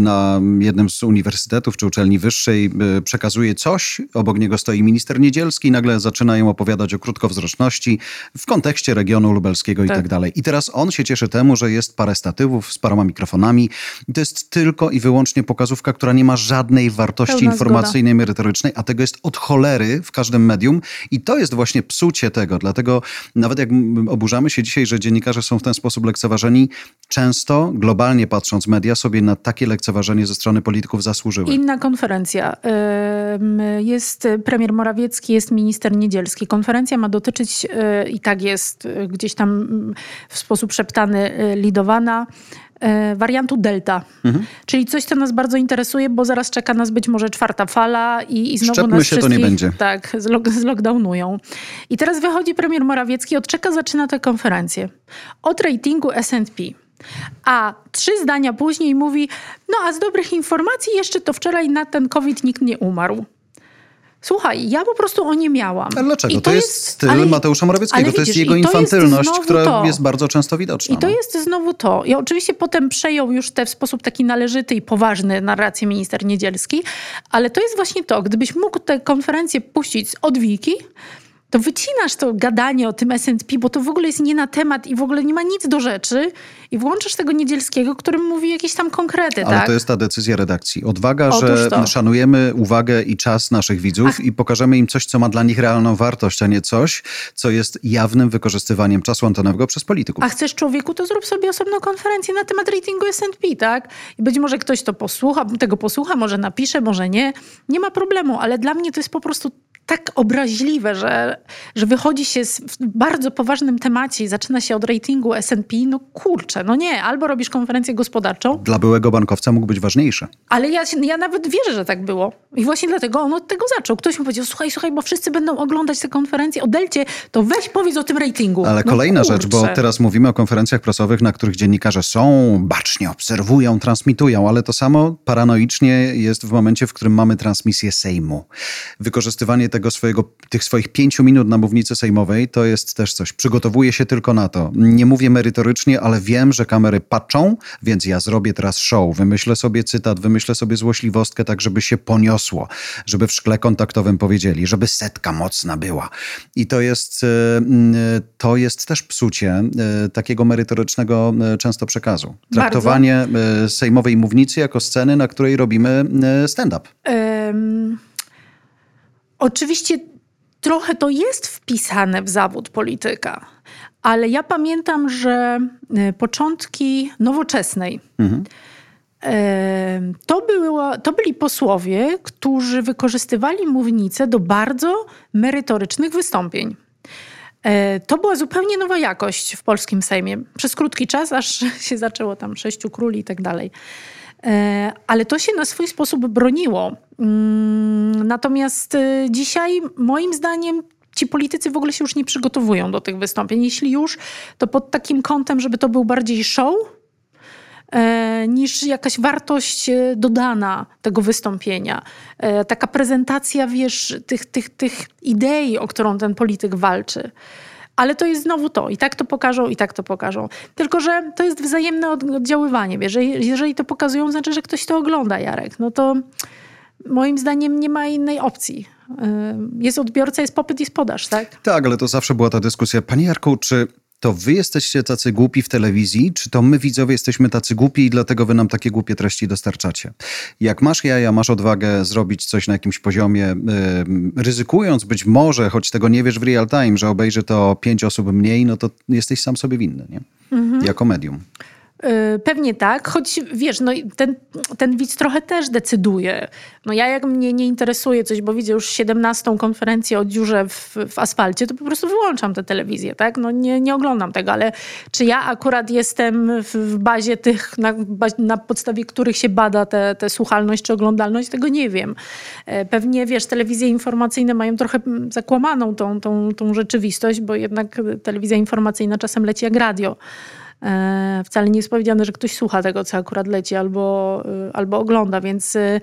na jednym z uniwersytetów czy uczelni wyższej przekazuje coś, obok niego stoi minister Niedzielski i nagle zaczynają opowiadać o krótkowzroczności w kontekście regionu lubelskiego tak. i tak dalej dalej. I teraz on się cieszy temu, że jest parę statywów z paroma mikrofonami. I to jest tylko i wyłącznie pokazówka, która nie ma żadnej wartości Pełna informacyjnej, zgoda. merytorycznej, a tego jest od cholery w każdym medium. I to jest właśnie psucie tego. Dlatego nawet jak oburzamy się dzisiaj, że dziennikarze są w ten sposób lekceważeni, często, globalnie patrząc, media sobie na takie lekceważenie ze strony polityków zasłużyły. Inna konferencja. jest premier Morawiecki, jest minister Niedzielski. Konferencja ma dotyczyć, e, i tak jest e, gdzieś tam mm, w sposób szeptany, lidowana, wariantu Delta. Mhm. Czyli coś, co nas bardzo interesuje, bo zaraz czeka nas być może czwarta fala i, i znowu Szczepmy nas się, to nie będzie. Tak, zlockdownują. I teraz wychodzi premier Morawiecki, od czeka zaczyna tę konferencję. Od ratingu S&P. A trzy zdania później mówi, no a z dobrych informacji jeszcze to wczoraj na ten COVID nikt nie umarł. Słuchaj, ja po prostu o nie miałam. Ale dlaczego? To, to, jest styl ale, Mateusza Morawieckiego, widzisz, to jest jego infantylność, jest która to. jest bardzo często widoczna. I to no. jest znowu to. I oczywiście potem przejął już te w sposób taki należyty i poważny narrację minister Niedzielski, ale to jest właśnie to, gdybyś mógł tę konferencję puścić z odwiki, to wycinasz to gadanie o tym S&P, bo to w ogóle jest nie na temat i w ogóle nie ma nic do rzeczy i włączasz tego Niedzielskiego, którym mówi jakieś tam konkrety, Ale tak? to jest ta decyzja redakcji. Odwaga, Otóż że to. szanujemy uwagę i czas naszych widzów Ach. i pokażemy im coś, co ma dla nich realną wartość, a nie coś, co jest jawnym wykorzystywaniem czasu antenowego przez polityków. A chcesz człowieku, to zrób sobie osobną konferencję na temat ratingu S&P, tak? I być może ktoś to posłucha, tego posłucha, może napisze, może nie. Nie ma problemu, ale dla mnie to jest po prostu tak obraźliwe, że, że wychodzi się z, w bardzo poważnym temacie i zaczyna się od ratingu S&P, no kurczę, no nie, albo robisz konferencję gospodarczą. Dla byłego bankowca mógł być ważniejszy. Ale ja, ja nawet wierzę, że tak było. I właśnie dlatego on od tego zaczął. Ktoś mu powiedział, słuchaj, słuchaj, bo wszyscy będą oglądać tę konferencję o Delcie, to weź powiedz o tym ratingu. Ale no kolejna kurczę. rzecz, bo teraz mówimy o konferencjach prasowych, na których dziennikarze są, bacznie obserwują, transmitują, ale to samo paranoicznie jest w momencie, w którym mamy transmisję Sejmu. Wykorzystywanie tego swojego, tych swoich pięciu minut na mównicy sejmowej, to jest też coś. Przygotowuję się tylko na to. Nie mówię merytorycznie, ale wiem, że kamery patrzą, więc ja zrobię teraz show. Wymyślę sobie cytat, wymyślę sobie złośliwostkę, tak żeby się poniosło, żeby w szkle kontaktowym powiedzieli, żeby setka mocna była. I to jest, e, to jest też psucie e, takiego merytorycznego e, często przekazu. Traktowanie Bardzo. sejmowej mównicy jako sceny, na której robimy stand-up. Um Oczywiście trochę to jest wpisane w zawód polityka, ale ja pamiętam, że e, początki nowoczesnej. Mhm. E, to, było, to byli posłowie, którzy wykorzystywali mównicę do bardzo merytorycznych wystąpień. E, to była zupełnie nowa jakość w polskim Sejmie. Przez krótki czas, aż się zaczęło tam sześciu króli i tak dalej. E, ale to się na swój sposób broniło. Mm, natomiast e, dzisiaj, moim zdaniem, ci politycy w ogóle się już nie przygotowują do tych wystąpień. Jeśli już, to pod takim kątem, żeby to był bardziej show, e, niż jakaś wartość dodana tego wystąpienia. Taka prezentacja, wiesz, tych, tych, tych idei, o którą ten polityk walczy. Ale to jest znowu to. I tak to pokażą, i tak to pokażą. Tylko, że to jest wzajemne oddziaływanie. Wiesz? Jeżeli to pokazują, znaczy, że ktoś to ogląda, Jarek. No to moim zdaniem nie ma innej opcji. Jest odbiorca, jest popyt, jest podaż, tak? Tak, ale to zawsze była ta dyskusja. Panie Jarku, czy to wy jesteście tacy głupi w telewizji, czy to my widzowie jesteśmy tacy głupi i dlatego wy nam takie głupie treści dostarczacie? Jak masz jaja, masz odwagę zrobić coś na jakimś poziomie, yy, ryzykując być może, choć tego nie wiesz w real time, że obejrzy to pięć osób mniej, no to jesteś sam sobie winny, nie? Mhm. Jako medium. Y, pewnie tak, choć wiesz, no ten, ten widz trochę też decyduje. No ja jak mnie nie interesuje coś, bo widzę już 17 konferencję o dziurze w, w asfalcie, to po prostu wyłączam tę telewizję, tak? No nie, nie oglądam tego, ale czy ja akurat jestem w, bazie tych, na, na, podstawie których się bada tę słuchalność czy oglądalność, tego nie wiem. E, pewnie, wiesz, telewizje informacyjne mają trochę zakłamaną tą, tą, tą rzeczywistość, bo jednak telewizja informacyjna czasem leci jak radio. E, wcale nie jest powiedziane, że ktoś słucha tego, co akurat leci albo, e, albo ogląda, więc e,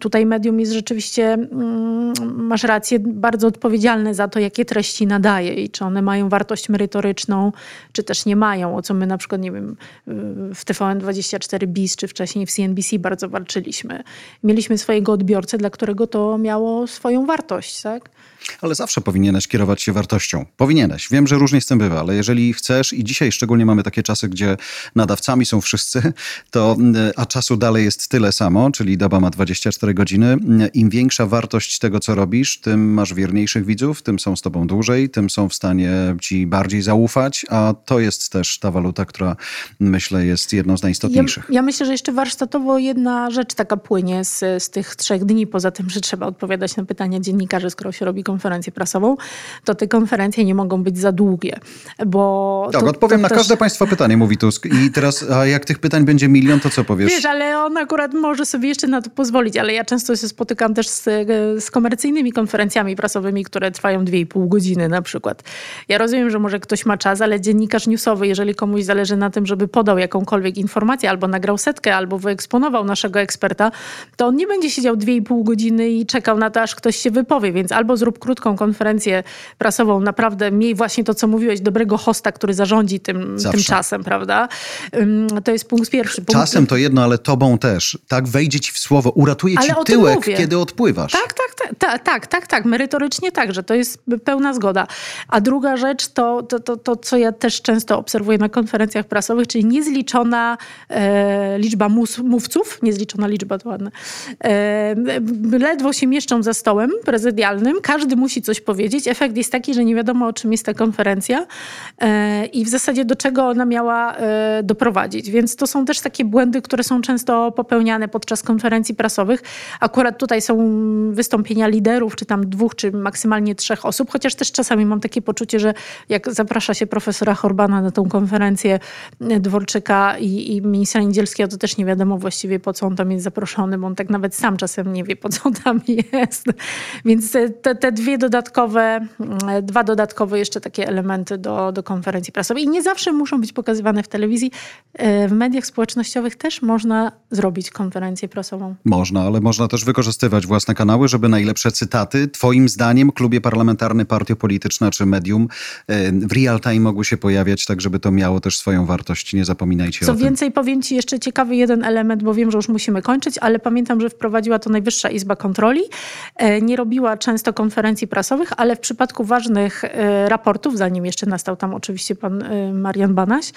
tutaj medium jest rzeczywiście, mm, masz rację, bardzo odpowiedzialne za to, jakie treści nadaje i czy one mają wartość merytoryczną, czy też nie mają, o co my na przykład, nie wiem, w TVN24 BIS, czy wcześniej w CNBC bardzo walczyliśmy. Mieliśmy swojego odbiorcę, dla którego to miało swoją wartość, tak? Ale zawsze powinieneś kierować się wartością. Powinieneś. Wiem, że różnie z tym bywa, ale jeżeli chcesz i dzisiaj szczególnie mamy takie czasy, czasy, gdzie nadawcami są wszyscy, to, a czasu dalej jest tyle samo, czyli doba ma 24 godziny. Im większa wartość tego, co robisz, tym masz wierniejszych widzów, tym są z tobą dłużej, tym są w stanie ci bardziej zaufać, a to jest też ta waluta, która myślę jest jedną z najistotniejszych. Ja, ja myślę, że jeszcze warsztatowo jedna rzecz taka płynie z, z tych trzech dni, poza tym, że trzeba odpowiadać na pytania dziennikarzy, skoro się robi konferencję prasową, to te konferencje nie mogą być za długie, bo... Tak, to, odpowiem to na też... każde państwa pytanie, mówi Tusk. I teraz, a jak tych pytań będzie milion, to co powiesz? Wiesz, ale on akurat może sobie jeszcze na to pozwolić, ale ja często się spotykam też z, z komercyjnymi konferencjami prasowymi, które trwają 2,5 godziny na przykład. Ja rozumiem, że może ktoś ma czas, ale dziennikarz newsowy, jeżeli komuś zależy na tym, żeby podał jakąkolwiek informację, albo nagrał setkę, albo wyeksponował naszego eksperta, to on nie będzie siedział 2,5 godziny i czekał na to, aż ktoś się wypowie, więc albo zrób krótką konferencję prasową, naprawdę miej właśnie to, co mówiłeś, dobrego hosta, który zarządzi tym, tym czasem, prawda? To jest punkt pierwszy. Punkt... Czasem to jedno, ale tobą też. Tak, wejdzie ci w słowo, uratuje ci tyłek, kiedy odpływasz. Tak, tak, tak, tak, tak, tak, tak, merytorycznie także, to jest pełna zgoda. A druga rzecz to, to, to, to co ja też często obserwuję na konferencjach prasowych, czyli niezliczona e, liczba mus, mówców, niezliczona liczba to ładne, e, ledwo się mieszczą za stołem prezydialnym, każdy musi coś powiedzieć. Efekt jest taki, że nie wiadomo o czym jest ta konferencja e, i w zasadzie do czego ona miała e, doprowadzić. Więc to są też takie błędy, które są często popełniane podczas konferencji prasowych. Akurat tutaj są wystąpienia liderów, czy tam dwóch, czy maksymalnie trzech osób, chociaż też czasami mam takie poczucie, że jak zaprasza się profesora Horbana na tą konferencję Dworczyka i, i ministra Niedzielskiego, to też nie wiadomo właściwie po co on tam jest zaproszony, bo on tak nawet sam czasem nie wie po co tam jest. Więc te, te dwie dodatkowe, mm, dwa dodatkowe jeszcze takie elementy do, do konferencji prasowej. I nie zawsze muszą być pokazywane w telewizji. E, w mediach społecznościowych też można zrobić konferencję prasową. Można, ale można też wykorzystywać własne kanały, żeby najlepsze cytaty, twoim zdaniem, klubie parlamentarny, partia polityczna czy medium e, w real time mogły się pojawiać, tak żeby to miało też swoją wartość. Nie zapominajcie Co o tym. Co więcej, powiem ci jeszcze ciekawy jeden element, bo wiem, że już musimy kończyć, ale pamiętam, że wprowadziła to Najwyższa Izba Kontroli. E, nie robiła często konferencji prasowych, ale w przypadku ważnych raportów, zanim jeszcze nastał tam oczywiście pan Marian Banaś,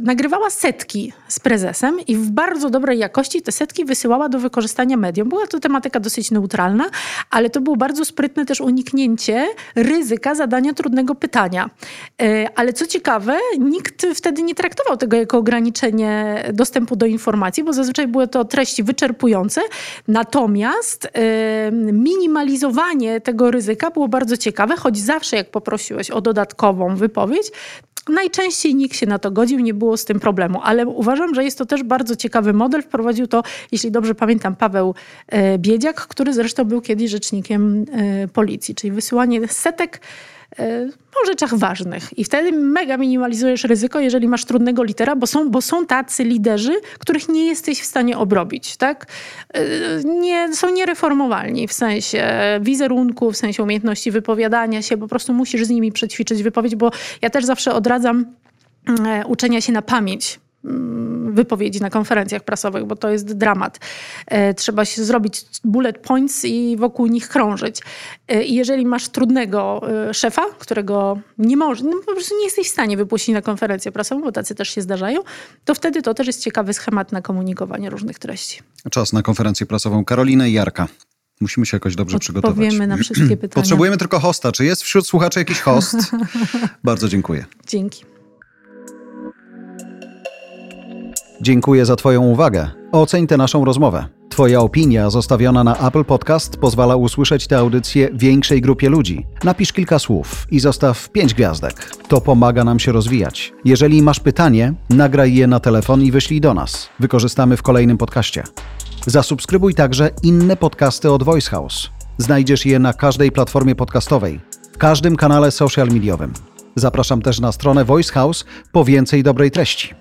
nagrywała setki z prezesem i w bardzo dobrej jakości te setki wysyłała do wykorzystania medium. Była to tematyka dosyć neutralna, ale to było bardzo sprytne też uniknięcie ryzyka zadania trudnego pytania. E, ale co ciekawe, nikt wtedy nie traktował tego jako ograniczenie dostępu do informacji, bo zazwyczaj były to treści wyczerpujące. Natomiast minimalizowanie tego ryzyka było bardzo ciekawe, choć zawsze jak poprosiłeś o dodatkową wypowiedź, Najczęściej nikt się na to godził, nie było z tym problemu, ale uważam, że jest to też bardzo ciekawy model. Wprowadził to, jeśli dobrze pamiętam, Paweł e, Biedziak, który zresztą był kiedyś rzecznikiem e, policji, czyli wysyłanie setek e, o rzeczach ważnych. I wtedy mega minimalizujesz ryzyko, jeżeli masz trudnego litera, bo są, bo są tacy liderzy, których nie jesteś w stanie obrobić. Tak? Nie, są niereformowalni w sensie wizerunku, w sensie umiejętności wypowiadania się. Po prostu musisz z nimi przećwiczyć wypowiedź, bo ja też zawsze odradzam uczenia się na pamięć wypowiedzi na konferencjach prasowych, bo to jest dramat. E, trzeba się zrobić bullet points i wokół nich krążyć. E, I jeżeli masz trudnego e, szefa, którego nie może, no po prostu nie jesteś w stanie wypuścić na konferencję prasową, bo tacy też się zdarzają, to wtedy to też jest ciekawy schemat na komunikowanie różnych treści. Czas na konferencję prasową. Karolina i Jarka. Musimy się jakoś dobrze przygotować. Powiemy na wszystkie pytania. Potrzebujemy tylko hosta. Czy jest wśród słuchaczy jakiś host? Bardzo dziękuję. Dzięki. Dziękuję za Twoją uwagę. Oceń tę naszą rozmowę. Twoja opinia zostawiona na Apple Podcast pozwala usłyszeć tę audycję większej grupie ludzi. Napisz kilka słów i zostaw pięć gwiazdek. To pomaga nam się rozwijać. Jeżeli masz pytanie, nagraj je na telefon i wyślij do nas. Wykorzystamy w kolejnym podcaście. Zasubskrybuj także inne podcasty od Voice House. Znajdziesz je na każdej platformie podcastowej, w każdym kanale social mediowym. Zapraszam też na stronę Voice House po więcej dobrej treści.